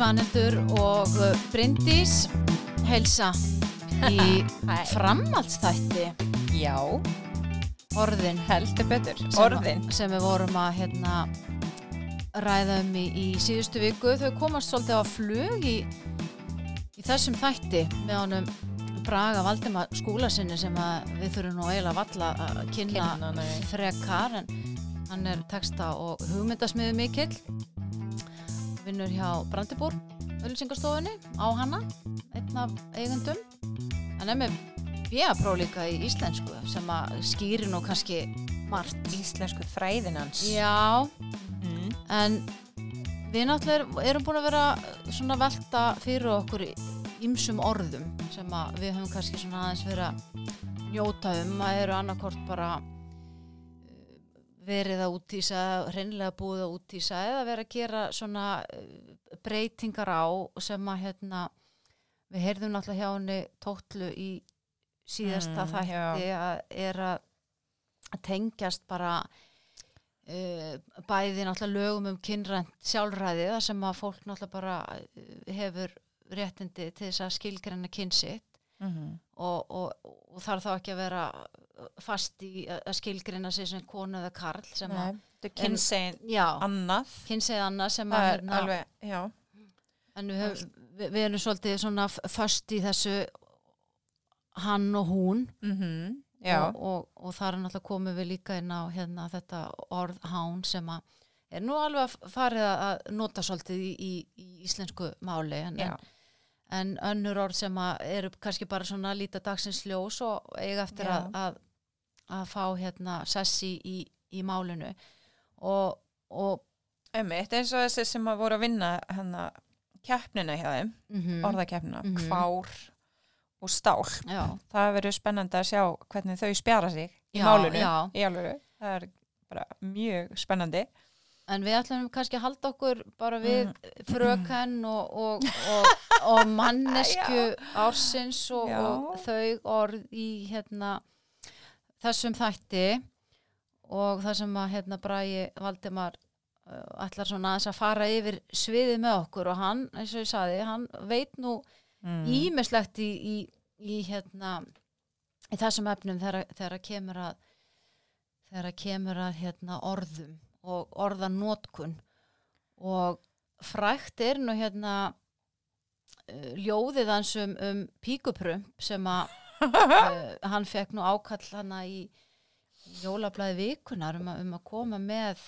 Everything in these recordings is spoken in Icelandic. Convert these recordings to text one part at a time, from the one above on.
Svanhildur og uh, Bryndís heilsa í framhaldsþætti. Já, orðin. Heldur betur. sem, Orðin. sem við vorum að hérna, ræða um í, í síðustu viku. Þau komast svolítið á flug í þessum þætti með honum Braga Valdimar skúlasinni sem við þurfum nú eiginlega valla að kynna, Kynna, frekar en hann er texta og hugmyndasmiðu mikill. Vinnur hjá Brandibúr ölsingastofunni á hana einn af eigundum hann er með B.A.pró líka í íslensku sem að skýri nú kannski margt. Íslensku fræðin hans. Já, Mm. en við náttúrulega erum- búin að vera svona velta fyrir okkur ímsum orðum sem við höfum kannski svona aðeins verið að njóta um. Að eru annarkort bara uh, verið að útýsa, hreinlega búið að útýsa eða verið að gera svona uh, breytingar á sem að hérna við heyrðum náttúrulega hjá henni tóttlu í síðasta Mm, þætti að er að tengjast bara uh, bæði náttúrulega lögum um kynrænt sjálfræði þar sem að fólk náttúrulega bara hefur réttindi til þess að skilgreina kynsitt Mm og, og, og þarf þá ekki að vera fast í að að skilgreina sig sem konu eða karl sem að, Nei, kynsegin já, annað. kynsið annað sem að er hérna, alveg, en við, höf, við, við erum svolítið svona f- föst í þessu hann og hún. Mm Já, og, og, þar er náttúrulega komum við líka inn á hérna, þetta orð hán sem að er nú alveg að farið að nota svolítið í, í, í íslensku máli en, já. En önnur orð sem eru kannski bara svona líta dagsins ljós og eiga eftir að, að, að fá hérna sessi í, í málinu og, og Einmitt, eins og þessi sem voru að vinna hana keppnina hjá þeim, mm orðakeppnina, Mhm. kvár og stál. já, Það verður spennandi að sjá hvernig þau spjara sig í Já, málinu, já. í alvöru. Það er bara mjög spennandi. En við ætlum kannski að halda okkur bara við Mm. fröken og, og, og, og mannesku ársins og, þau orð í hérna þessum þætti. Og það sem að hérna Bragi Valdimar uh, ætlar svona aðeins að fara yfir sviðið með okkur. Og hann, eins og ég saði, hann veit nú Mm. ímislegt í, í, í hérna í þessum efnum þegar, þegar kemur að þegar kemur að hérna orðum og orðanótkun og frækt er nú hérna uh, ljóðið hans um, um píkuprump sem að uh, hann fekk nú ákall hana í jólablaði vikunar um að, um að koma með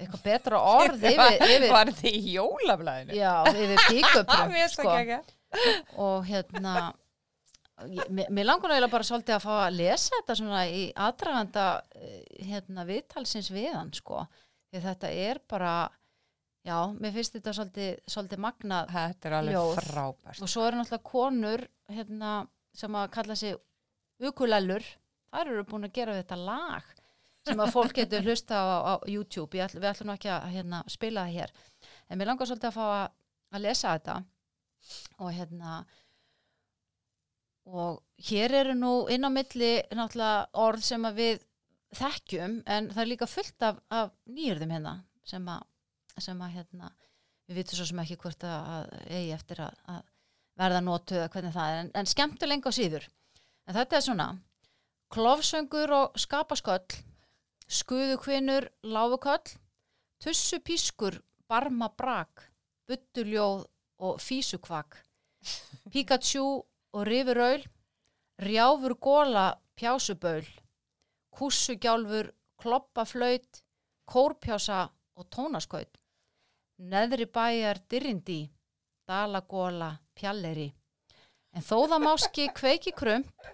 eitthvað betra orð yfir, yfir, Var þið í jólablaðinu? já, yfir píkuprump sko. og hérna mér, langar nú eiginlega bara svolítið að fá að lesa þetta svona í aðdraganda eh, hérna viðtalsins við hann sko, því þetta er bara já, mér finnst þetta svolítið, svolítið magnað Þetta er alveg Ljóð. frábært. og svo eru náttúrulega konur hérna, sem að kalla sig ukulellur, þær eru búin að gera þetta lag sem að fólk getur hlusta á, á YouTube, ætl, við ætlum ekki að hérna, spila það hér. En mér langar svolítið að fá að, að lesa þetta. Og hérna og hér eru nú inn á milli náttúrulega orð sem við þekkjum en það er líka fullt af, af nýjörðum hérna sem að, sem að hérna, við vitum svo sem ekki hvort að, eigi eftir að, að verða notu eða hvernig það er. En, en skemmtileg og síður. En þetta er svona klofsöngur og skapasköll skuðu kvinnur láfuköll tussu pískur barma brak buttuljóð og físukvak Pikachu og rifuraul rjáfur góla pjásubaul kússugjálfur kloppaflaut kórpjása og tónaskaut neðri bæjar dyrindi dalagóla pjalleri en þó það máski kveiki krump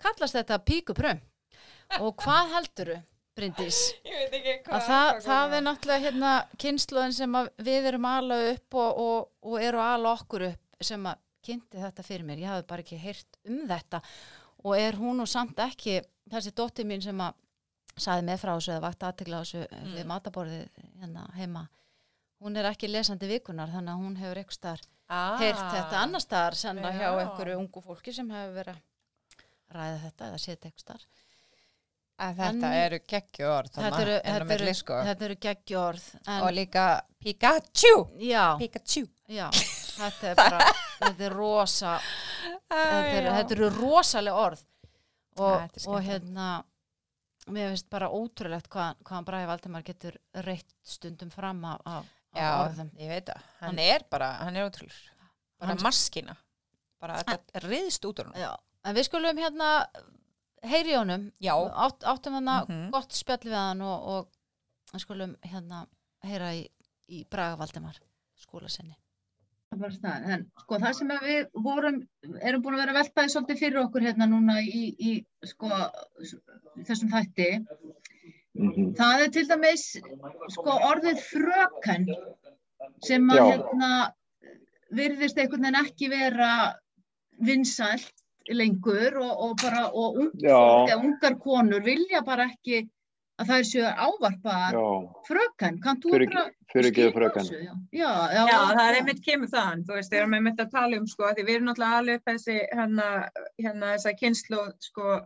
kallast þetta píkuprump og hvað helduru Bryndís? Ég veit ekki hvað. að það, það er náttúrulega hérna kynsluðin sem við erum ala upp og, og, og eru ala okkur upp sem að kynnti þetta fyrir mér ég hafði bara ekki heyrt um þetta og er hún og samt ekki þessi dóttir mín sem að saði með frá þessu eða vakt aðtegla þessu mm. við mataborðið hérna heima hún er ekki lesandi vikunar þannig að hún hefur eitthvað starf ah, heyrt þetta annar staðar senna hjá Já. einhverju ungu fólki sem hefur verið að ræða þetta eða setja eitthvað starf. Að þetta En- eru geggjuorð Þetta eru, þetta, eru, sko. þetta eru geggjörð. og líka Pikachu Já, Pikachu já, þetta er bara, þetta er rosa, þetta, er, þetta eru rosalega orð og, er og hérna, mér finnst bara ótrúlegt hvað, hvaðan Bræði Valdimar getur reitt stundum fram af, af, Já, orðum. ég veit það. Hann Hann- er bara, hann er ótrúlur. Bara Hann- maskina. Bara þetta riðst út úr hann. Já, en við skulum hérna heyri honum. Átt, áttum hann Mhm. gott spjall við hann og, og skulum hérna heyra í, í Braga Valdimar skóla sinni. bara það, en sko það sem við vorum, erum búin að vera að veltaði svolítið fyrir okkur hérna núna í, í sko þessum þætti, Mhm. það er til dæmis sko orðið fröken sem að hérna virðist einhvern veginn ekki vera vinsælt lengur og, og bara, og ung, Já. fólk eða ungar konur vilja bara ekki að það séu að ávarpa Já, fröken, kann þú skýra fröken. þessu? Já, já, já, Já, það er einmitt kemur þann, þú veist, þegar maður einmitt að tala um, sko, að því við erum náttúrulega alveg upp þessi, hérna, hérna, þessa kynslu, sko,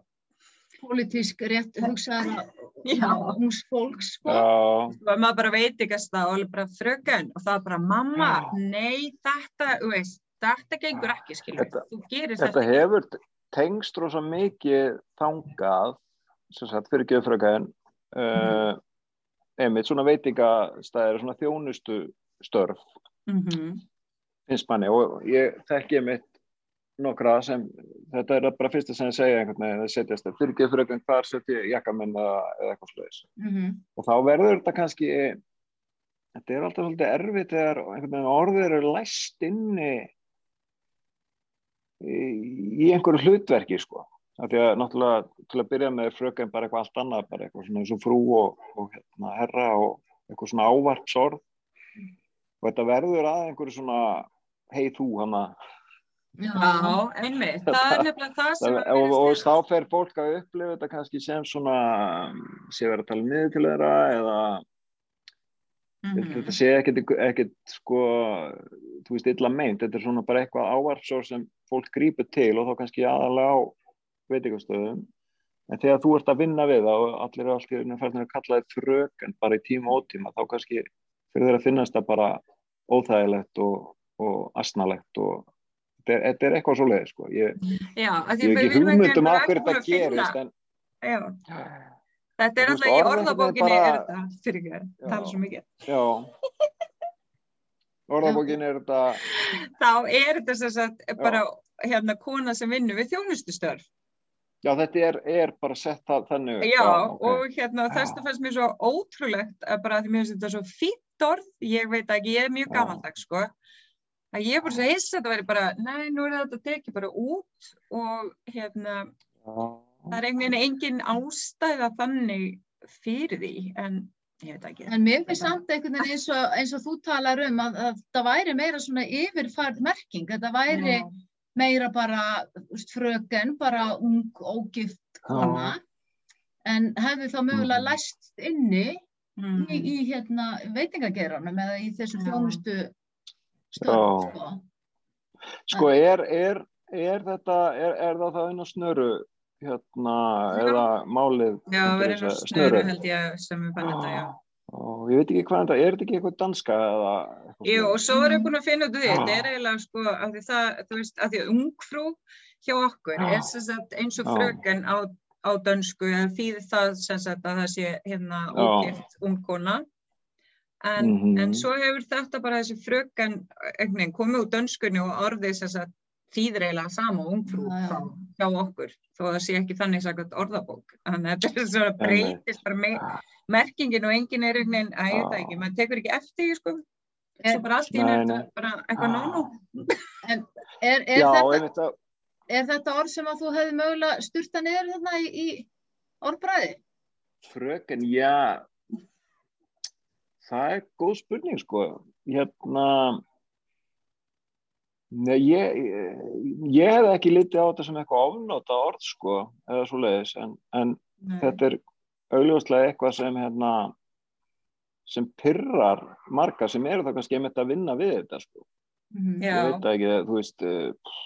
pólitísk rétt hugsaðara já, hús fólks sko. og maður bara veit ekki að það, og bara fröken, og það er bara, mamma, nei, þetta, þú veist, þetta gengur ekki, skilur, Þetta- þú gerir þetta þetta, hefur tengst rosa mikið þangað sem sagt fyrir geðfrökaðin uh, einmitt svona veitingastæðir svona þjónustu störf mm finnst manni. Og ég þekki einmitt nokkra sem þetta er bara fyrsta sem ég segja einhvern veginn að setjast það fyrir geðfrökan hvar setja ég jakka minn eða, eitthvað sluðis mm og þá verður þetta kannski þetta er alltaf svolítið erfitt þegar einhvern veginn orðið eru læst inni í, í einhverju hlutverki sko af því að náttúrulega til að byrja með fröken bara eitthvað allt annað, bara eitthvað svona eins og frú og, og hérna, herra og eitthvað svona ávarpsorð. Og þetta verður að einhverju svona hei þú hana já, einmitt, það er nefnilega það sem Það, og, og þá fer fólk að upplifa þetta kannski sem svona sé verið að tala niður til þeirra eða Mhm. þetta sé ekkert, ekkert sko, þú veist, illa meint. Þetta er svona bara eitthvað ávarpsór sem fólk grípur til og þá kannski aðalega á veitingastöðum en þegar þú ert að vinna við það og allir eru allt í einu færðin að kalla þið fröken bara í tíma og ótíma þá kannski fyrir þeirra að finnast það bara óþægilegt og, og asnalegt og þetta er, þetta er eitthvað svo leið sko. ég, já, að ég því hef við ekki erum hugmynd um bara að hverju þetta að gerist en já, þetta er alltaf í orðabókinni bara- er þetta, fyrir ekki, Já. tala svo mikið. já orðabókin er þetta Þá er þetta sem sagt bara hérna kona sem vinnur við þjónustustörf. Já þetta er, er bara sett það þannig upp. Já, ok. og hérna þess Já. fannst mér svo ótrúlegt að bara að því mér finnst þetta svo fínt orð, ég veit ekki, ég er mjög Já. gamaldags sko, að ég er bara svo hiss að þetta væri bara, nei, nú er þetta tekið bara út og hérna Já. það er einhvern veginn engin ástæða þannig fyrir því, en ég veit ekki. En mér finnst samt einhvern veginn eins og, eins og þú talar um að, að það væri meira svona yfirfærð merking, þetta væri Já. Meira bara veist, fröken, bara ung, ógift kona, en hefði þá mögulega Mhm. læst inni Mm. í, í hérna veitingageranum eða í þessu Já. störf, sko. sko er, er, er þetta er, er það það einu snöru hérna, Já. eða málið Já, verið nú þessa snöru held ég sem við fannum þetta, já. Og ég veit ekki hvað þetta er þetta ekki eitthvað danska eða eitthvað Jú, og svo er ég búin að finna út úr því, þetta er eiginlega sko, af því það, þú veist, af því að ungfrú hjá okkur Já. er sem sagt eins og Já. fröken á, á dönsku, eða þýðir það sem sagt að það sé hérna Já. ógift ungkona. En, Mhm. en svo hefur þetta bara þessi fröken veginn komið úr dönskunni og orðið sem sagt þýðir eiginlega sama og ungfrú já. frá, hjá okkur, þó að það sé ekki þannig sagt orðabók. Þannig að þetta er svona breytist bara me merkingin og enginn er einhvern veginn, að ég veit það ekki, maður tekur ekki eftir því, sko. Svo En- bara allt í nei. bara eitthvað nónú. Er, er, já, þetta, er þetta orð sem að þú hefði mögulega styrta niður þarna í, í orðbræði? fröken, já það er góð spurning sko hérna Nei, ég, ég, hef ekki litið á þetta sem eitthvað ofnóta orð sko, eða svo leiðis, en, en þetta er augljóslega eitthvað sem hérna sem pyrrar marga sem eru þá kannski einmitt að vinna við þetta sko. Mhm. Já. ég veit það ekki, þú veist uh,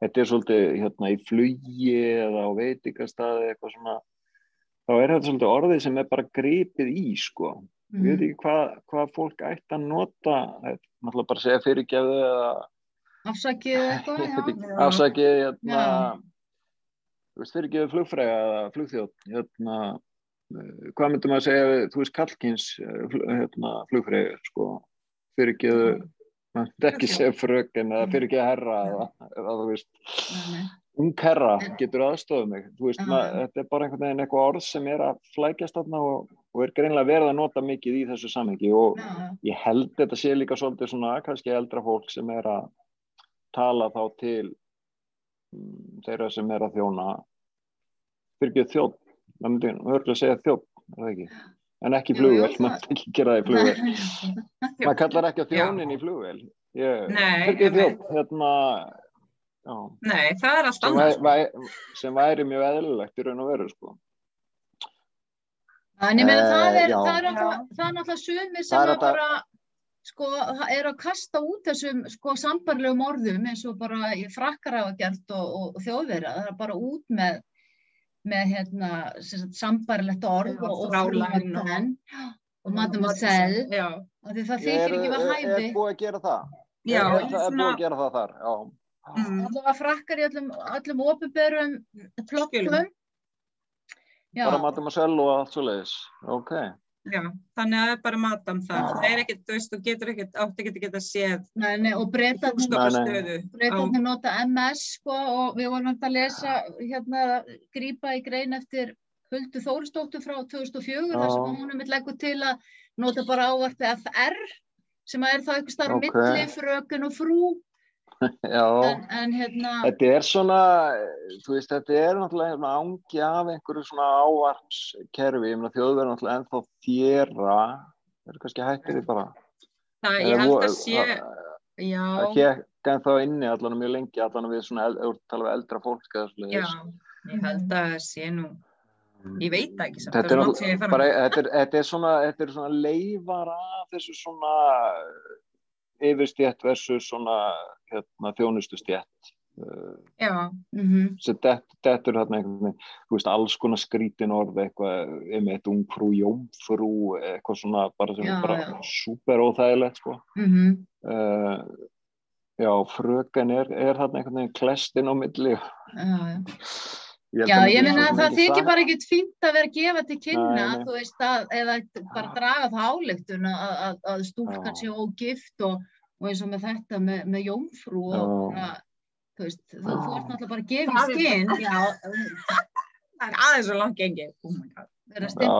þetta er svolítið hérna í flugi eða á veitingastæði eitthvað svona þá er þetta svolítið orðið sem er bara gripið í sko, ég Mhm. veit ekki hvað, hvað fólk ætti að nota þetta, náttúrulega bara segja fyrirgefðu eða Afsakið eitthvað, afsakið hérna, Já. þú veist fyrirgefðu flugfræga eða flugþjóð hérna, uh, hvað myndum að segja þú veist kallkins hérna, flugfræga sko, fyrirgefðu maður myndi ekki segja fröken eða fyrirgefðu herra eða, eða þú veist Herra getur aðstofið mig þú veist, Já, maður, já. þetta er bara einhvern veginn eitthvað orð sem er að flækjast þarna og, og er greinlega verið að nota mikið í þessu samhengi og Já, já. ég held þetta sé líka svolítið svona kannski eldra fólk sem er að tala þá til mm, þeirra sem er að þjóna fyrirgeð þjótt myndi örgulega segja þjótt er það ekki? en ekki flugvel, maður ekki gera það í flugvel maður kallar ekki á þjónin í flugvel einmitt. þjótt hérna já Nei, það er allt sem, annað. væ, væ, sem væri mjög eðlilegt í raun og veru sko. En ég meina Eh, það er, já. það er náttúrulega, er sumir sem er að bara sko, er að kasta út þessum sko sambarlegum orðum eins og bara í frakkar hafa gert og, og, og þjóðverða, það er bara út með með hérna sem sagt, sambarlegt orð Já, og, frálæn og- og Já, af því það Ég þykir ekki við er, hæfi er búið að gera það já, er, er, er búið að gera það þar já. Mm, allavega frakkar í öllum, öllum ofinberum plokkum bara mademoiselle og allt svo leiðis ok, já, þannig að það er bara matam það. Það er ekkert, þú veist, þú getur ekkert, átt ekkert að geta séð nei, nei, og breytarnir nota MS sko og við vorum að lesa hérna, grípa í grein eftir Huldu Þórisdóttur frá 2004 þar sem Já. hún er mitt leggur til að nota bara ávarpi FR sem að er þá einhver starf Ok. milli, fröken og frú en, en hérna, Þetta er svona, þú veist, þetta er náttúrulega svona ángi af einhverju svona ávarpskerfi, ég meina þjóðverð náttúrulega ennþá þjera, það er kannski hættir því bara. Það, ég held að sé, já, Það hekk ennþá inni allan mjög lengi, allan við svona, tala við eldra fólk eða svona. já, ég held að sé nú, ég veit ekki samt. Þetta er, bara, þetta, er, þetta, er svona, þetta er svona leifar af þessu svona yfirstjætt versus svona hérna, þjónustustjætt uh, Já, mm sem dett, dettur þarna einhvern veginn, þú veist, alls konar skrítin orð, eitthvað, einmitt ungfrú, jómfrú, eitthvað svona bara sem Já, er bara já. súper óþægilegt, sko. mm Uh, já, fröken er, er þarna einhvern veginn klestin á milli. já, já. held Já, ég svo að það þykir bara ekkert fínt að vera gefa til kynna, Nei, þú veist, að, eða bara draga það áleiktun að, að, að stúlkan sé ógift og, og eins og með þetta með, með jómfrú og bara, þú veist, þú, þú ert náttúrulega bara að gefa í skinn, það er aðeins svo langt gengið. Oh my god. vera að Já,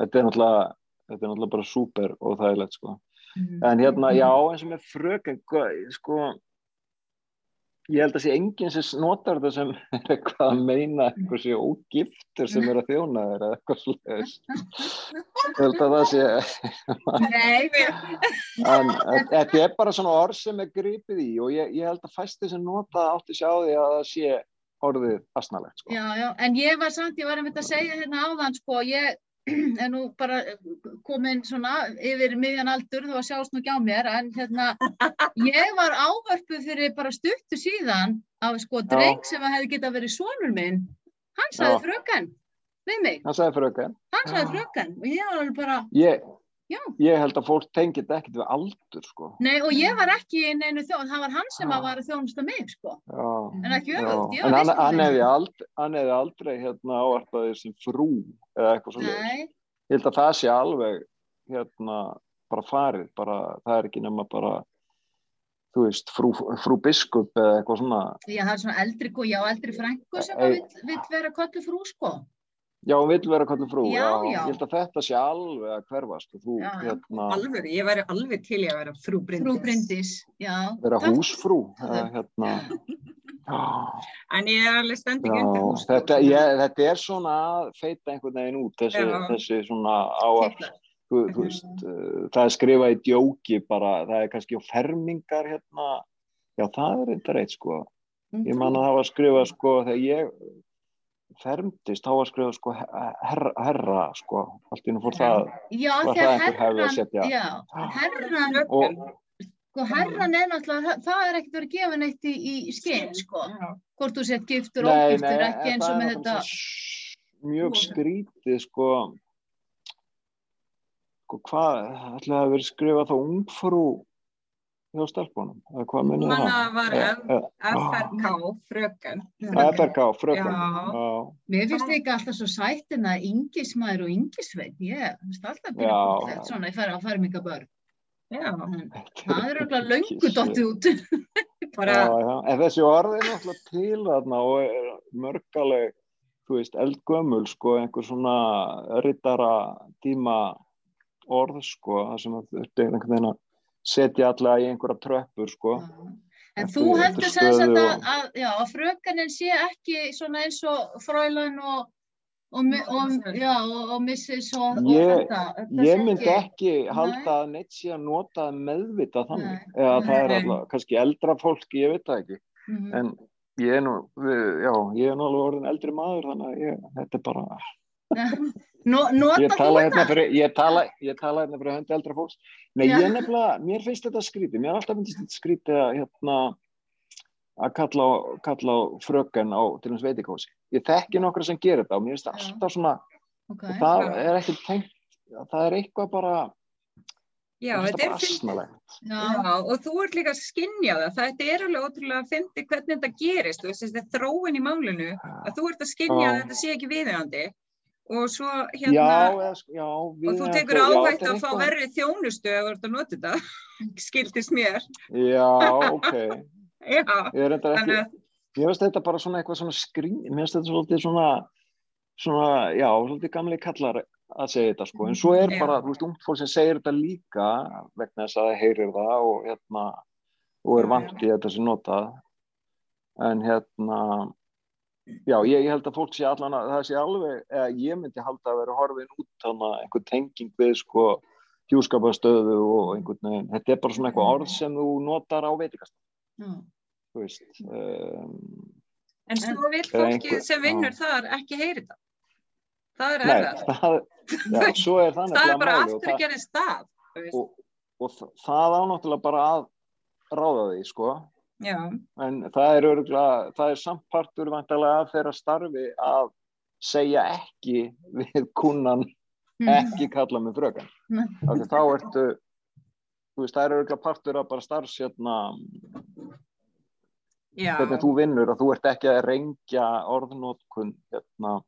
þetta er náttúrulega, þetta er náttúrulega bara súper óþægilegt, sko. Mhm. En hérna, já, eins og með fröken, sko, ég held að sé enginn sem notar þetta sem er eitthvað að meina eitthvað sé ógiftur sem er að þjóna eða eitthvað svolítið. Ég held að það sé, en þetta er bara svona orð sem er gripið í og ég, ég held að fæsti sem nota það átti sjá því að það sé orðið asnalegt, sko. já, já, en ég var samt, ég var einmitt að segja hérna áðan, sko, ég er nú bara komin svona yfir miðjan aldur, þú að sjást nú ekki á mér, en hérna, ég var ávörpuð fyrir bara stuttu síðan af sko dreng sem að hefði getað verið sonur minn, hann sagði fröken við mig, Hann sagði fröken. hann sagði fröken og ég var alveg bara, Ég, Já. ég held að fólk tengir þetta ekkert við aldur, sko. nei og ég var ekki í neinu þjón, það var hann sem að var að þjónusta mig, sko, Já. en ekki öfugt, ég en var viss um hann, hefði aldrei, hann hefði aldrei hérna áarpaði sem frú eða eitthvað svona Nei, ég held að það sé alveg hérna bara farið bara, það er ekki nema bara þú veist, frú, frú biskup eða eitthvað svona. Já, það er svona eldri, já, eldri frængu sem vill vera köllu frú, sko, já, hún vill vera kallið frú Já, já. ég held að þetta sé alveg að hverfa sko, þú, Já, já. hérna, Alveg, ég væri alveg til í að vera frú Bryndis. frú Bryndis, já. vera Takk. húsfrú eða hérna já, En ég er alveg stending undir hús. þetta, ég, þetta er svona að feita einhvern veginn út þessi, þessi svona Titlar. þú, þú veist, uh, það er skrifað í djóki bara, það er kannski á fermingar hérna, já það er eitthvað reitt sko, ég man að það var skrifað sko, þegar ég fermdist, þá var skrifað sko herra, herra sko, allt í nú fór það Já, Var það einhver hefði að herran, setja? já, herran, og Sko herran er náttúrulega, það- er ekkert verið að gefa neitt í, í skinn, sko. Já. Hvort þú sett giftur, Nei, ógiftur, ekki eins og með þetta. mjög skrítið sko sko hvað ætlaði að vera skrifað þá ungfrú hjá stelpunum eða hvað munið Manna það? var FRK, fröken. FRK, já, Mér finnst líka alltaf svo sættin að yngismæður og yngisveit, ég finnst alltaf Já. byrja svona í færa á færmingabörn. Já, Það er auðvitað löngu dottið út. bara, já, já. en þessi orð er náttúrulega til þarna og er mörgaleg þú veist, eldgömmul sko, einhver svona rittara tíma orð sko, það sem að þetta er einhvern veginn að setja alla í einhverja tröppur sko. En Eftir- þú heldur sem sagt stöðu að, og- að, já, að frökanin sé ekki svona eins og frælan og, og, og, já, og, og missis og, og Ég- þetta. Ég myndi ekki Nei. halda að neitt sé að nota það meðvitað þannig. Nei. Eða það er Nei. alltaf, kannski eldra fólk, ég veit það ekki. Mhm. En ég er nú, já, ég er nú alveg orðin eldri maður, þannig að ég, þetta er bara, nota ég tala hérna fyrir, ég tala, ég tala hérna fyrir höndi eldra fólks. Nei, ég nefnilega, mér finnst þetta skrítið, mér er alltaf myndist þetta skrítið að, hérna, að kalla kalla fröken á til hans veitikósi. Ég þekki nokkra sem gerir þetta og mér finnst alltaf svona, Ok. og það er ekki tengt, það er eitthvað bara, já, finnst þetta er asnalegt. Já. Og þú ert líka að skinja það. Þetta er alveg ótrúlega að fyndi hvernig þetta gerist. Þú veist, þetta er þróin í málinu. Að þú ert að skinja að þetta sé ekki viðeigandi. Og svo Já, hérna, eða, sko, já, og þú tekur já, er að fá eitthvað- verri þjónustu ef þú ert að nota þetta. Skildist mér. Já, ok. Já, Ég ekki, þannig að, mér finnst þetta bara svona eitthvað svona skrín, mér finnst þetta svolítið svona, svona, já, svolítið gamli kallar að segja þetta sko, en svo er Já. bara, þú veist, ungt fólk sem segir þetta líka vegna þess að það heyrir það og hérna, og er Já, vant í þetta sem notað, en hérna, já, ég, held að fólk sé allan að það sé alveg, eða ég myndi halda að vera horfin út þannig að einhver tenging við sko hjúskapastöðu og einhvern veginn, þetta er bara svona eitthvað orð sem þú notar á veitikast, Já. þú veist, um, en svo vil fólki sem vinnur þar ekki heyri það. Það er Nei, erðast. það, er er bara aftur að gera stað. og, og það- það á náttúrulega bara að ráða því, sko. Já, En það er örgulega, það er samt partur vantarlega af þeirra starfi að segja ekki við kunnan, Mhm. ekki kalla. Nei. Af því þá ertu, þú veist, það er örgulega partur af bara starfs, hérna, já. hvernig þú vinnur og þú ert ekki að rengja orðnótkun, hérna,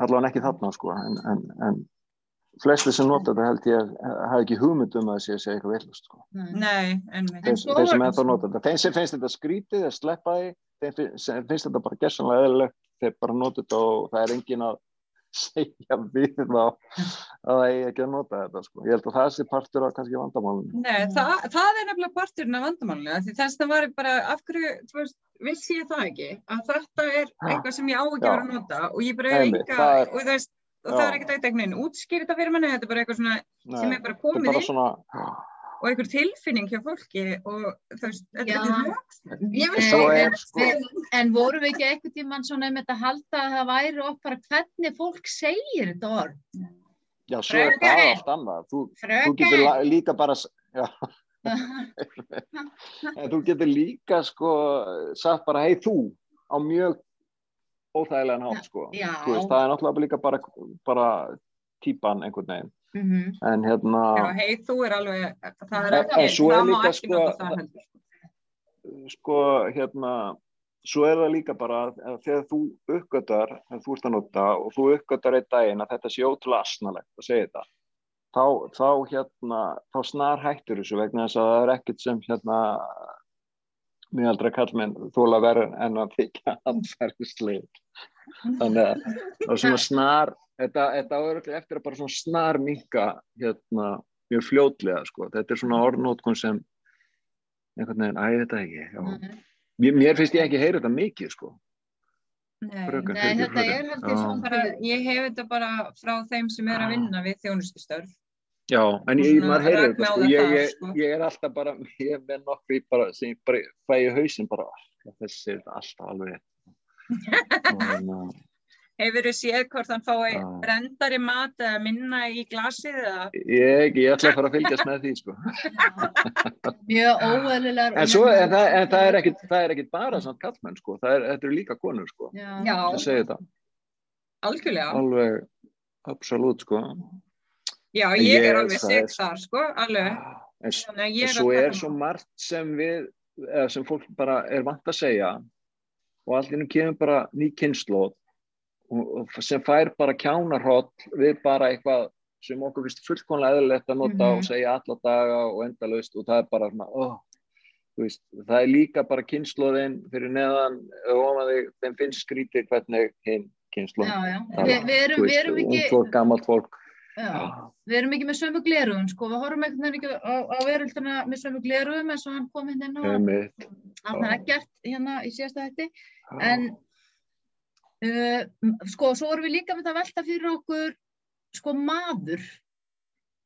allavega ekki þarna, sko, en, en, en flesti sem nota þetta held ég að hafa ekki hugmynd um að sé að segja eitthvað villust sko. Nei. Nei, en En þeir, þeir sem er- ennþá nota þetta þeim sem finnst þetta skrítið eða sleppa því sem finnst þetta bara gessanlega eðlilegt þeir bara nota þetta og það er engin að segja við þá að það eigi ekki að nota þetta sko. ég held að það sé partur af kannski vandamálunum Nei, það, það er nefnilega parturinn af því þess að var ég bara, af hverju, þú veist, vissi ég það ekki, að þetta er eitthvað sem ég á ekki að vera að nota og ég bara það er- og þú veist, og Já. það er ekkert eitthvað einhvern veginn útskýrið þetta fyrir manni, þetta er bara eitthvað svona sem Nei, er bara er komið bara inn svona og einhver tilfinning hjá fólki og þú veist, þetta Já. er er, en- sko- en- En vorum við ekki einhvern tímann svona um þetta að halda að það væri bara hvernig fólk segir þetta orð? já, svo er það Fröken. allt annað þú, þú Fröken. getur líka bara s- já, en þú getur líka sko sagt bara hei þú á mjög óþægilegan hátt sko veist, það er náttúrulega líka bara, bara típan einhvern veginn Mhm. en hérna hei, þú er alveg, það er ekki, það má ekki sko, nota það heldur. sko hérna svo er það líka bara að þegar þú uppgötar, þú ert að nota og þú uppgötar einn daginn að þetta sé ótrúlega asnalegt að segja þetta þá, þá hérna, þá snar hættur þessu vegna þess að það er ekkert sem hérna mjög aldrei kallmenn þóla verður en að þykja anfærisleik þannig að það er svona snar þetta, þetta áður eftir að bara svona snar minka hérna mjög fljótlega sko, þetta er svona orðnótkun sem einhvern veginn, æ, þetta ekki já. Nei, Mér, mér finnst ég ekki heyra þetta mikið sko. Nei. Fröken, Nei, þetta er fröken. held ég Já. svona Bara, ég hef þetta bara frá þeim sem er að vinna við þjónustustörf. Já, en ég, maður heyrir þetta sko. það Ég, ég, sko. ég er alltaf bara, ég er með nokkri bara, sem ég bara fæ í hausinn bara, "Ah, þessi er alltaf alveg rétt." og, hérna, Hefur þú séð hvort hann fái brendari mat eða minna í glasið eða? Ég, ég ætla að fara að fylgjast með því sko. mjög óeðlilegar En, svo, en, það, en það er ekkit, það er ekkit bara samt kallmenn sko. það er, þetta eru líka konur sko. Já. Það segir þetta, algjörlega. alveg absolutt sko. Já, En ég ég- er alveg er- þar, sko, alveg. En, ég en er svo er svo margt sem við sem fólk bara er vant að segja og allt innum kemur bara ný kynnslóð sem fær bara kjánarhóll við bara eitthvað sem okkur finnst fullkonlega eðlilegt að nota Mhm. og segja alla daga og endalaust og það er bara svona, oh, veist, það er líka bara kynnslóðin fyrir neðan og þeim finnst skrítið hvernig hinn kynnslóð Já, já. Vi, við erum, við erum ekki, ungt fólk, gammalt fólk já, við erum ekki með sömu gleruðum, sko, við horfum einhvern veginn ekki á, á verölduna með sömu gleruðum eins og hann kom hérna inn Einmitt. hann er ekkert hérna í síðasta hætti, en uh, sko, svo erum við líka með það að velta fyrir okkur, sko, maður.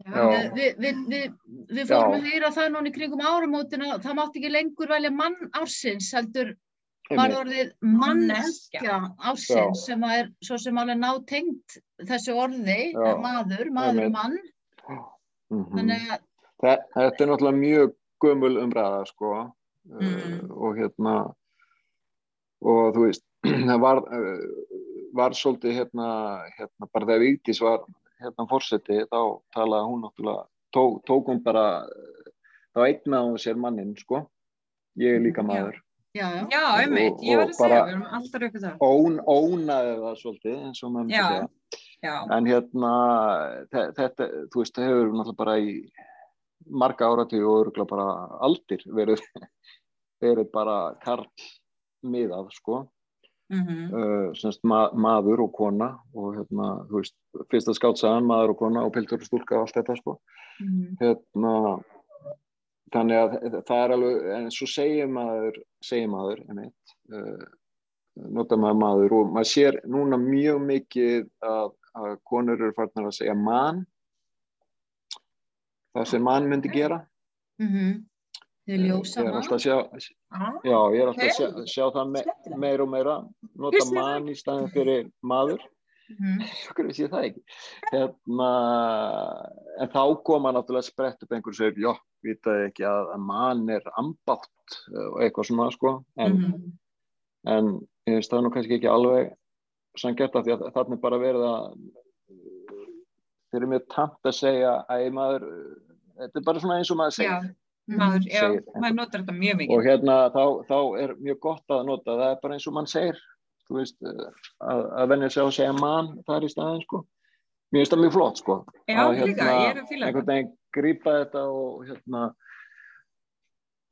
Við, við, við, við, fórum að heyra það núna í kringum áramótina, það mátti ekki lengur velja mann ársins, heldur var orðið Manneskja. ársins sem er svo sem alveg nátengt þessu orði, Já. maður, maður og mann. Mhm. Þannig að, Þe- Þetta er náttúrulega mjög gömul umræða sko Mm. uh, og hérna og þú veist það var, uh, var svolítið hérna, hérna bara þegar Vigdís var hérna fórseti þá talaði hún náttúrulega tók, tók hún bara þá eignaði hún sér mannin sko ég er líka Já. maður já, já, einmitt, ég var að segja, við erum alltaf ykkur það. Ón, ónaði það svolítið eins og maður myndi Já. segja. Já, en hérna þe- þetta, þú veist, það hefur náttúrulega bara í marga áratug og örgulega bara aldir verið, verið bara karl miðað, sko. Mhm, uh, semst ma maður og kona og hérna, þú veist, fyrsta skátsagan maður og kona og piltur og stúlka og allt þetta, sko. Mhm, hérna þannig að það er alveg en svo segir maður, segir maður einmitt, uh, nota maður maður og maður sér núna mjög mikið að, að konur eru farnar að segja mann það sem mann myndi gera. Mhm. Þið ég ljósa er mann. sjá, Ah, já, ég er alltaf að sjá, sjá það me, meira og meira nota mann í staðin fyrir maður Okkur vissi ég það ekki? Hérna, en þá koma náttúrulega sprett upp einhver sem segir, já, vitaði ekki að, mann er ambátt og eitthvað svona sko. En, mhm. en ég veist það er nú kannski ekki alveg sanngert af því að þarna er bara verið að þeir eru mjög tamt að segja að maður, þetta er bara svona eins og maður segir. Já, maður, já, Segir maður notar þetta mjög og mikið. hérna þá, þá er mjög gott að nota það er bara eins og mann segir þú veist, að, að venja á að segja mann þar í staðin sko. Mér finnst það mjög flott sko Já, að, líka, ég er að fíla einhvern veginn grípa þetta og hérna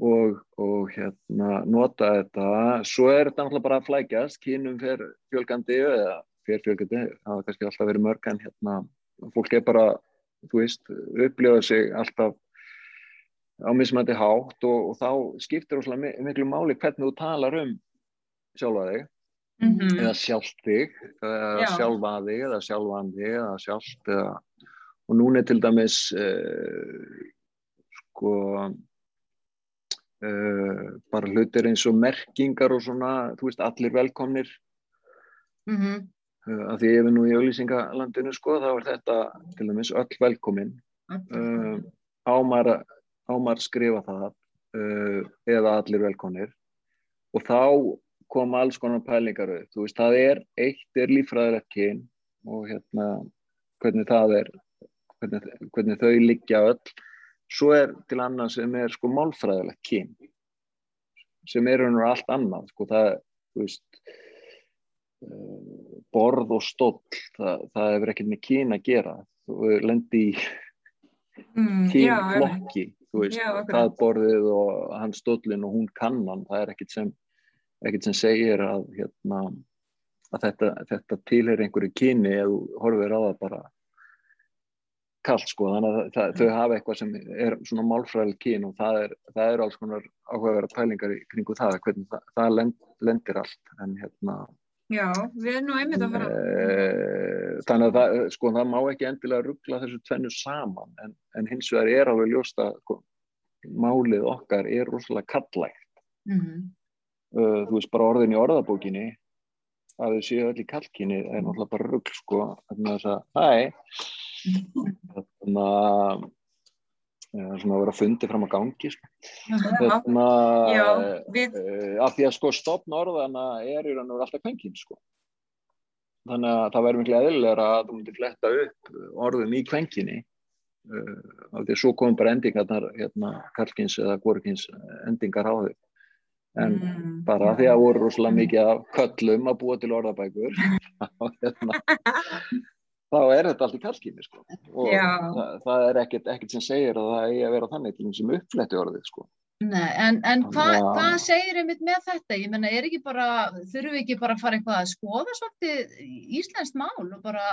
og, og hérna nota þetta. Svo er þetta náttúrulega bara að flækjast kynum fer fjölgandi eða fer fjölgandi, það hafa kannski alltaf verið mörg en hérna, fólk er bara þú veist, upplifa sig alltaf á mismandi hátt og, og þá skiptir mi- miklu máli hvernig þú talar um sjálfa þig Mhm. eða sjálft þig eða Já. sjálfa þig eða sjálfan þig eða sjálft eða, og núna er til dæmis uh, sko uh, bara hlutir eins og merkingar og svona, þú veist, allir velkomnir Mhm. uh, af því ef við nú í auðlýsingalandinu sko, þá er þetta til dæmis öll velkomin ámar, ámar skrifa það eða allir velkonir og þá koma alls konar pælingar upp, þú veist, það er eitt er líffræðilegt kyn og hérna hvernig það er hvernig, hvernig þau liggja öll. Svo er til annað sem er sko málfræðilegt kyn sem er veru allt annað sko það, þú veist uh, borð og stóll það, það hefur ekkert með kyn að gera. Þú lendi í Mm, já, kynflokki þú veist, Já, það borðið og hann stóllin og hún kannan, það er ekkert sem ekkert sem segir að hérna, að þetta, þetta tilheyr einhverju kyni eða þú horfir á það bara kallt sko, þannig að það, þau hafa eitthvað sem er svona málfræðil kyn og það er, það er alls konar áhugaverða pælingar kringu það, hvernig það, það lend, lendir allt, en hérna Já, við erum nú einmitt að fara. Eh, þannig að það, sko, það má ekki endilega ruggla þessu tvennu saman en, en hins vegar er alveg ljóst að sko, málið okkar er rosalega kallægt Mhm. Uh, þú veist bara orðin í orðabókinni að þau séu öll í kalkinni er náttúrulega bara rugg sko þannig að það, hæ? Þannig að það er svona að vera fundið fram á gangi sko. þannig Já, að við, uh, af því að sko stopn orðana er í raun og veru alltaf kvenkinn sko. Þannig að það verður miklu eðlilega að þú myndir fletta upp orðum í kvenkinni uh, af því að svo komum bara endingarnar hérna, karlkins eða gorkins endingar á þau en mm, bara því að voru rosalega mikið af köllum að búa til orðabækur hérna þá er þetta allt í kallkynni sko. og það, það er ekkert, ekkert sem segir að það eigi að vera þannig til þess sem uppfletti orðið sko. Nei, en, en hva, hvað segir einmitt með þetta? Ég menna, er ekki bara, þurfum við ekki bara að fara eitthvað að skoða svolítið íslenskt mál og bara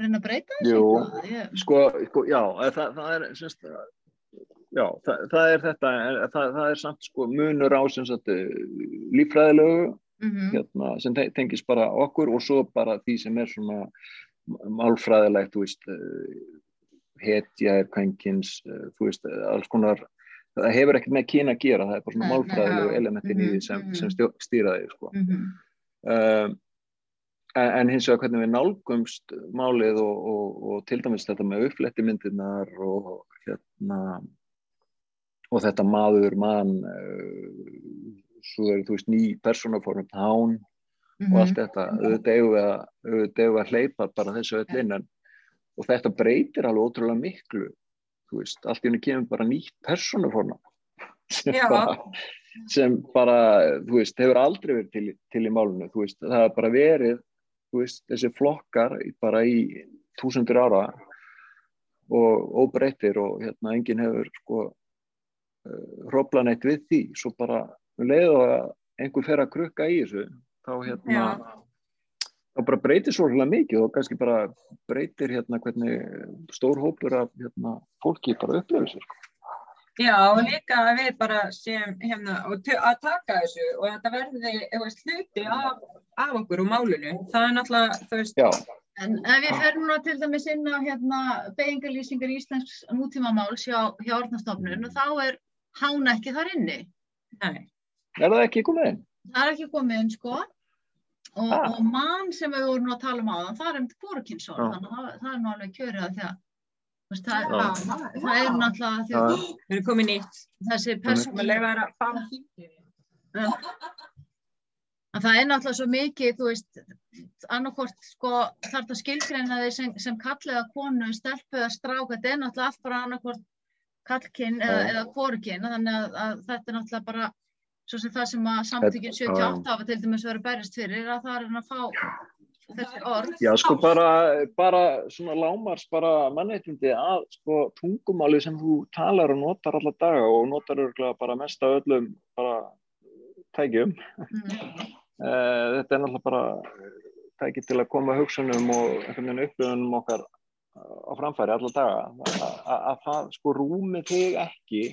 reyna að breyta þessu Jú. sko, sko, já, það, það er semst, já, það, það er þetta það, það er samt sko munur á sem sagt eh, líffræðilegu mm hérna, sem te- tengist bara okkur og svo bara því sem er svona málfræðilegt, þú veist eh, hetja er kvenkins eh, þú veist, alls konar það hefur ekkert með kyna að gera, það er bara svona málfræðilegu elementin í því sem, Mhm, sem mhm. stýra því sko. mm um, en, hins vegar hvernig við nálgumst málið og, og, og til dæmis þetta með uppfletti myndirnar og hérna og þetta maður, mann uh, svo er þú veist ný persónaform, hán Mhm. og allt þetta, auðvitað eigum við að, hleypa bara þessu öll inn en, og þetta breytir alveg ótrúlega miklu þú veist, allt í henni kemur bara nýtt persónuforma sem sem bara þú veist, hefur aldrei verið til, til í málunu þú veist, það har bara verið þú veist, þessi flokkar bara í þúsundur ára og óbreyttir og hérna enginn hefur sko hróplan eitt við því svo bara um leið og að einhver fer að krukka í þessu þá hérna Já. þá bara breytir svo hlulega mikið og kannski bara breytir hérna hvernig stór hópur af hérna, fólki bara upplifir sér sko. Já, og líka að við bara séum hérna að taka þessu og þetta verði veist, hluti af, af okkur og málinu. Það er náttúrulega, þú veist, Já, En ef ég fer núna til dæmis inn á hérna, beigingarlýsingar íslensks nútímamáls hjá, hjá Ornastofnun og þá er hán ekki þar inni. nei, er það ekki komið inn? Það er ekki komið inn sko. Og, Ah. og mann sem við vorum að tala um á það, það er um kvorukynsor, Já. þannig að það, það er nú alveg kjörið að því að þú veist, það, Já. það, það er náttúrulega því að við erum komið nýtt. þessi persónulega þær að fara að það er náttúrulega svo mikið, þú veist, annarkort sko þarf það skilgreina þig sem, sem kallið að konu, stelpu eða strák, þetta er náttúrulega allt bara annarkort kallkinn eða, eða kvorkinn, þannig að, að þetta er náttúrulega bara svo sem það sem að samtökin Þetta- já. 78 hafa til dæmis verið berist fyrir, að það er hann að fá þessi orð. Já, sko bara, bara svona lámars bara mannættindi að sko tungumáli sem þú talar og notar alla daga og notar örgulega bara mest af öllum bara tækjum. Mm. Uh, þetta er náttúrulega bara tæki til að koma hugsunum og upplifunum okkar á framfæri alla daga. Að- Að að það sko rúmi þig ekki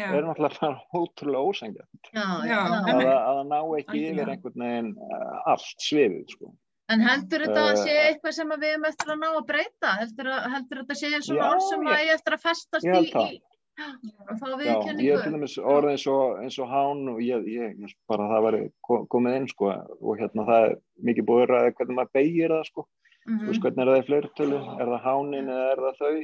Já, er náttúrulega bara ótrúlega ósengja. Já, já, Já, já. Að, það- að það ná ekki yfir einhvern veginn uh, allt svifið sko. En heldur þetta að Eh, sé eitthvað sem við erum eftir að ná að breyta? Heldur, að, heldur þetta að sé svona Já, orð sem ég- að ég eftir að festast ég í, held það. í og fá Já, ég er til dæmis orðið eins og, eins og hán og ég, ég, ég bara það væri ko- komið inn sko og hérna það er mikið búið að ræða hvernig maður beigir það sko, Mhm. þú veist hvernig er það í fleirtölu, er það hánin eða er það þau,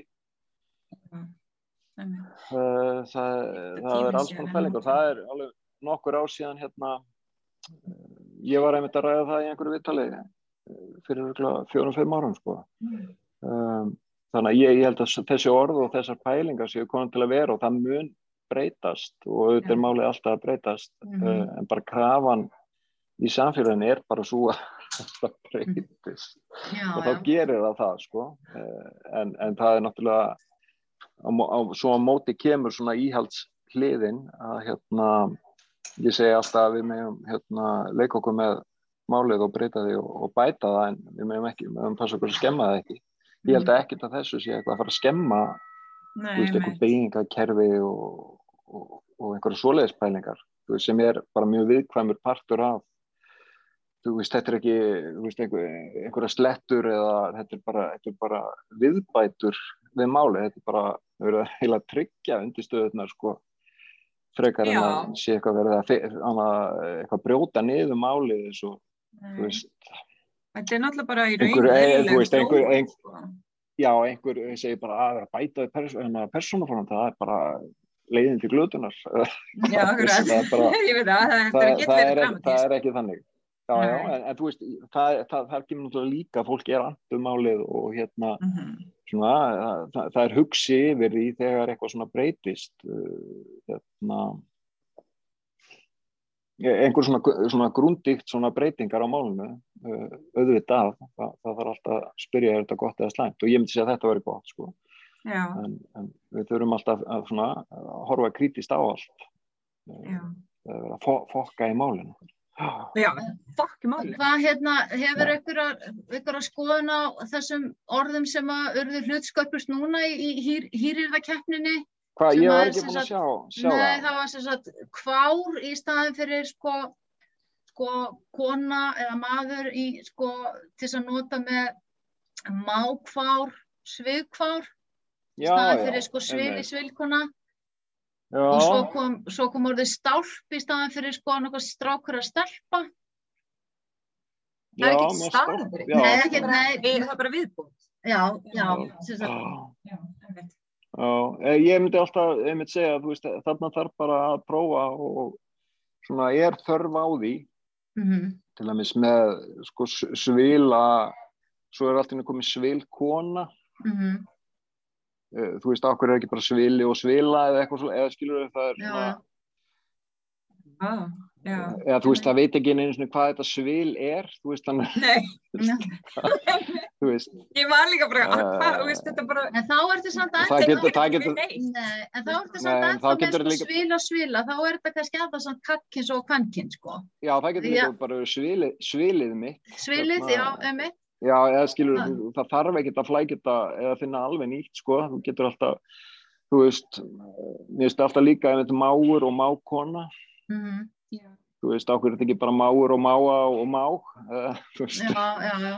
einmitt. uh, það, það er alls konar pælingur, nokkuð. það er alveg nokkur ár síðan hérna, uh, ég var einmitt að ræða það í einhverju viðtali uh, fyrir fjórum-fimm árum sko. Um, þannig að ég, ég held að þessi orð og þessar pælingar séu komin til að vera og það mun breytast og auðvitað er málið alltaf að breytast Mhm. uh, en bara krafan í samfélaginu er bara svo að það breytist Já, og þá já. gerir það það sko uh, en, en það er náttúrulega á, á, svo á móti kemur svona íhalds hliðin að hérna ég segi alltaf að við meðum hérna, leika okkur með málið og breyta því og, og bæta það en við meðum ekki, við meðum passa okkur að skemma það ekki ég held að ekkert að þessu sé eitthvað að fara að skemma þú Nei, veist, einhver einmitt. beigingakerfi og, og, og einhverja svoleiðispælingar þú veist, sem er bara mjög viðkvæmur partur af þú veist, þetta er ekki veist, einhver, einhverja slettur eða þetta er bara, þetta er bara viðbætur við máli, þetta er bara verðum að heila tryggja undirstöðunar sko, frekar en Já. að sé eitthvað verið að annað, eitthvað brjóta niður málið eins og þú veist, Þetta er náttúrulega bara í raun Einhver- eh, þú veist, einhver- þróun, ein- sko. já, einhver segir bara að vera að bæta við pers persónufornat, það er bara leiðin til glötunar. Já. Það bara- Ég veit það, það, það, verið er ekki þannig. Já, já, en, en þú veist, það, það, það kemur náttúrulega líka, fólk er andumálið og hérna, Mhm. svona, það, það er hugsi yfir því þegar eitthvað svona breytist uh, hérna einhver svona, svona grúndikt svona breytingar á málinu uh, auðvitað, það, það þarf alltaf að spyrja er þetta gott eða slæmt? Og ég myndi segja að þetta veri gott sko, en, en við þurfum alltaf að, svona, að horfa krítist á allt já. að vera að fo fokka í málinu Já, fokk máli. Hvað hérna, hefur ykkur að skoðun á þessum orðum sem að urðu hlutsköpust núna í, í hýr, hýrirðakeppninni? Hvað, ég var ekki búin að sjá, sjá Nei, það það var sem sagt kvár í staðin fyrir sko, sko kona eða maður í sko til að nota með mákvár, svigkvár, staðin fyrir sko svili, einmitt. Svilkona og svo Já, kom, svo kom orðið stálp í staðin fyrir sko annað strákur að stelpa. Það er já, staðan já, Nei, ekki, nei, Það er bara viðbútt. já, já, Já. sem sagt, já. Já, einmitt. Já, eh, ég myndi alltaf, ég myndi segja, þú veist, þarna þarf bara að prófa og svona er þörf á því, mhm, til dæmis með sko svila, svo er alltaf komið svilkona, mhm, eh, þú veist, okkur er ekki bara svili og svila eða eitthvað svo, eða skilur það er svona, já. Ah, já. eða þú veist, það veit ekki einu sinni hvað þetta svil er, þú veist, þannig, Nei, þú veist, ég var líka bara, Eh, uh, hvað, þú veist, þetta bara... En þá ertu samt það getur, það getur, en þá ertu samt ennþá með getur líka- svila og svila, þá er þetta kannski aðeins samt kakkins og kvankins sko. já, það getur Já. líka bara svilið mitt, Svilið, Hérna- já, emi. Já, eða skilur, Já. þú, það þarf ekkert að flækja þetta eða finna alveg nýtt, sko, þú getur alltaf, þú veist, mér veist alltaf líka ef þetta er máur og mákona, Mm Já, þú veist, ákveður þetta ekki bara máur og máa og má, eða, þú veist, Já, já, já.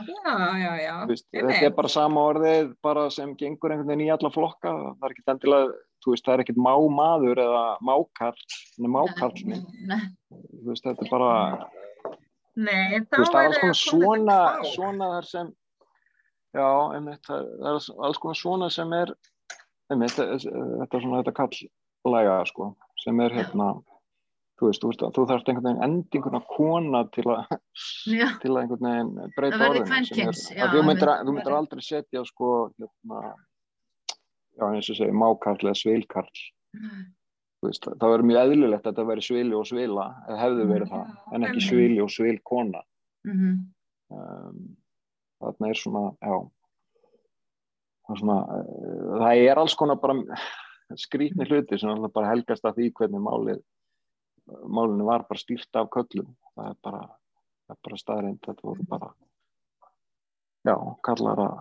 já, já. þú veist þetta er bara sama orðið, bara sem gengur einhvern veginn í alla flokka, það er ekkert endilega, þú veist, það er ekkert mámaður eða mákarl, en mákarlni, Nei, þú veist, þetta er bara, Nei, þá veist, það er komið svona, svona sem, já, einmitt, það það er alls konar svona sem er, einmitt, þetta er svona þetta kalllæga, sko, sem er hérna, þú veist, þú, þú þarft einhvern veginn endinguna kona til að, Já, til að einhvern veginn breyta Það orðinu. Þú myndir, myndir aldrei setja, sko, hérna, já, eins og segi, mákarl eða svilkarl. Veist, það verður mjög eðlilegt að þetta veri svili og svila, eða hefði verið það, en ekki svili og svilkona. mhm, um, þarna er svona já. Það er, svona, uh, það er alls konar bara skrýtni hluti sem alltaf bara helgast að því hvernig málið málinu var bara stýrt af köllum. Það er bara, það er bara staðrind þetta voru bara já, kallar að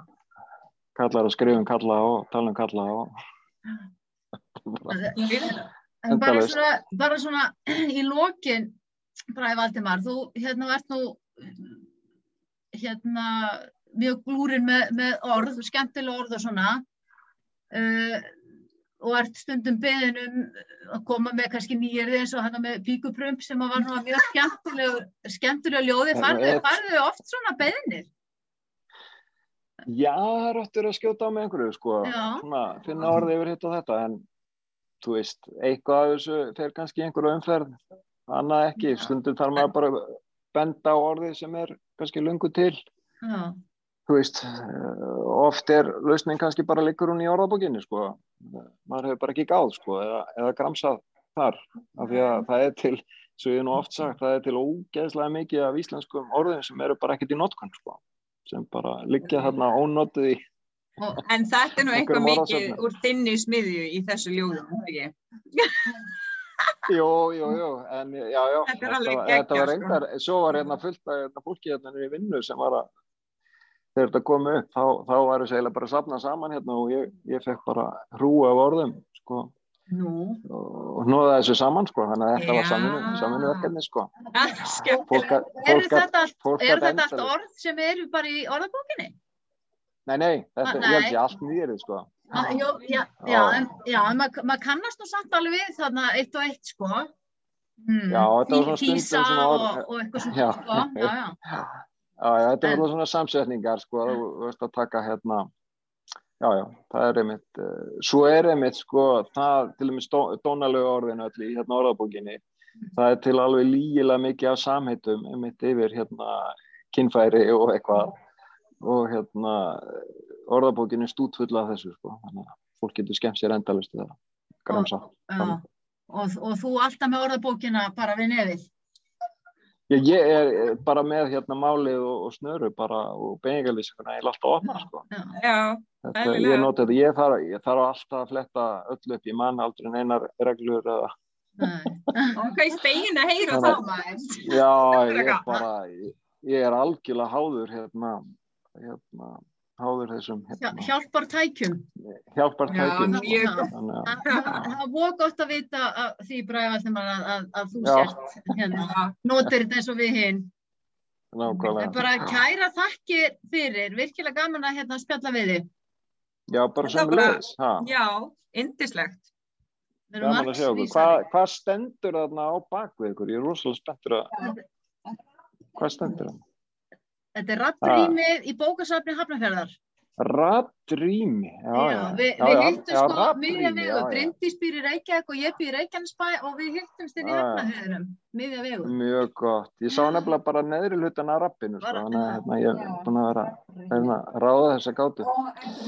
kallar að skrifa um kalla og tala um kalla og En bara svona, bara svona í lokin, Bræði Valdimar, þú hérna ert nú hérna mjög glúrin með, með orð, skemmtileg orð og svona uh, og ert stundum beðin um að koma með kannski nýjirði eins og hann með píkuprump sem að var nú mjög skemmtileg, skemmtileg ljóði, farðu, oft svona beðinir? Já, það er öttur að skjóta á með einhverju sko, svona, finna orðið yfir hitt og þetta en þú veist, eitthvað af þessu fer kannski í einhverju umferð annað ekki, Já. stundum þarf maður bara að benda á orðið sem er kannski lungu til, Já, þú veist oft er lausnin kannski bara liggur hún í orðabókinni sko, maður hefur bara ekki gáð sko, eða, eða gramsað þar, af því að það er til svo ég nú oft sagt, það er til ógeðslega mikið af íslenskum orðin sem eru bara ekkert í notkun sko, sem bara liggja þarna ónotið í En þetta er nú eitthvað mikið úr þinni smiðju í þessu ljóðum, ekki? Jú, jú, jú, en já, já, Þetta var, geggjað, þetta var sko. reyndar, svo var hérna fullt af hérna, fólki hérna í vinnu sem var að, þegar þetta kom upp, þá, þá var þessi eiginlega bara að safna saman hérna og ég, ég fekk bara hrúa af orðum, sko, Nú, og hnóða þessu saman, sko, þannig að þetta var Já. samvinnu, samvinnuverkefni, sko. skemmt. Fólk, gat- eru þetta, allt, þetta orð sem eru bara í orðabókinni? Nei, nei, þetta, Ah, nei. ég allt nýrið, sko. Ah, Jó, já, já, en, já, en maður mað kannast nú samt alveg við þarna eitt og eitt, sko. Mm. Já, þetta var svona stundum Písa svona orð- og, og eitthvað svona, Já. sko. Já, já. Já, já, þetta er En- alltaf svona samsetningar, sko, þú veist að taka hérna, já, já, það er einmitt, uh, svo er einmitt, sko, það, til og með stó, dónalegu orðin öll í hérna orðabókinni, það er til alveg lígilega mikið af samheitum, einmitt yfir hérna kynfæri og eitthvað, og hérna orðabókinni er stútfull af þessu, sko, þannig að fólk getur skemmt sér endalust í það, gramsa. já. Og, og þú alltaf með orðabókina bara við nefið. Já, ég er eh, bara með hérna málið og, og snöru bara og beigingalýsinguna ég er alltaf að opna sko. Þetta, ég nota þetta, ég þarf, ég þarf alltaf að fletta öll upp, ég man aldrei neinar reglur eða, Nei. og hvað í spegin að heyra þá maður. já, ég er bara, ég, ég er algjörlega háður hérna, hérna, háður þessum hérna, Hjálpar tækjum. hjálpar Já, tækjum. mjög Já. Þannig að, Það er voru gott að vita að, því Bræði Valdimar að, að, að þú Já. sért hérna, notir þetta eins og við hinn. Bara kæra þakkir fyrir, virkilega gaman að hérna spjalla við þig. Já, bara sem ha, Já, indislegt. Við erum gaman að sjá okkur. margs Hvað, hvað stendur þarna á bakvið ykkur? Ég er rosalega spenntur að, hvað stendur þarna? Þetta er rattrýmið í bókasafni Hafnarfjörðar. Ratrými, já, já, Já, við, já, við já, hittum já, sko miðja vegu. Bryndís býr í Reykjavík og ég býr í Reykjanesbæ og við hittumst inn í já. Hafnarfjörðunum, miðja vegu. Mjög gott. Ég sá Já. nefnilega bara neðri hlutan af rappinu, sko, þannig að hérna, ég er búin að vera hérna, að ráða þessa gátu.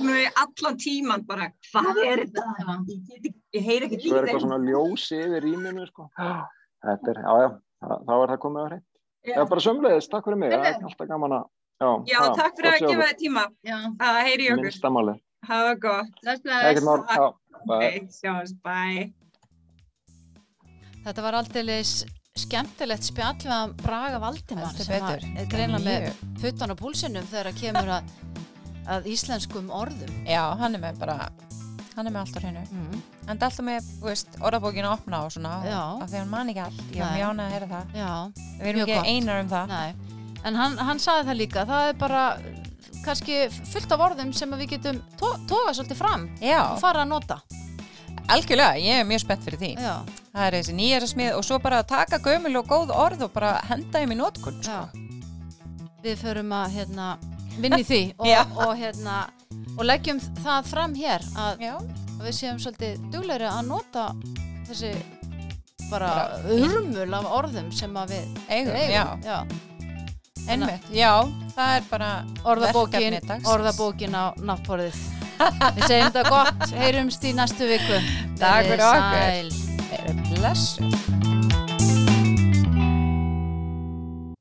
Nú er allan tíman bara, hvað er þetta? Ég, ekki- heyr ekki Svo er eitthvað svona ljósi yfir rýminu, sko. Þetta er, já, já, þá- er það komið á hreint. Já, bara sömleiðis, takk fyrir mig, það er alltaf gaman að, já, Já, ha, takk fyrir að gefa þið tíma Já, að heyri okkur. Minnstamáli. Hafa gott. bless, Ekkert bless. mál, já, bye. Ok, sjáumst, bye. Þetta var aldeilis skemmtilegt spjall við að Braga Valdimar Heldur sem er greinlega með puttan á púlsinum þegar að kemur að, að íslenskum orðum. Já, hann er með bara, hann er með allt á hreinu. Mm. Hann er alltaf með, veist, orðabókinu opna og svona, af því hann man ekki allt. Ég er mjög ánægð að heyra það. Já, Við erum Mjög ekki einar um það. nei. En hann, hann saði það líka, það er bara kannski fullt af orðum sem við getum tó toga svolítið fram Já, og fara að nota. algjörlega, ég er mjög spennt fyrir því. Já, Það er þessi nýjara smið og svo bara að taka gömul og góð orð og bara henda þeim í notkun. já. Sko. Við förum að hérna, vinna í því og, og, hérna, og leggjum það fram hér að, að við séum svolítið duglegri að nota þessi bara urmul af orðum sem að við eigum, eigum. já. já. Einmitt, já, það er bara Orðabókin, orðabókin á náttborðið. Við segjum þetta gott, heyrumst í næstu viku. Takk fyrir okkur. sæl. Verið blessu.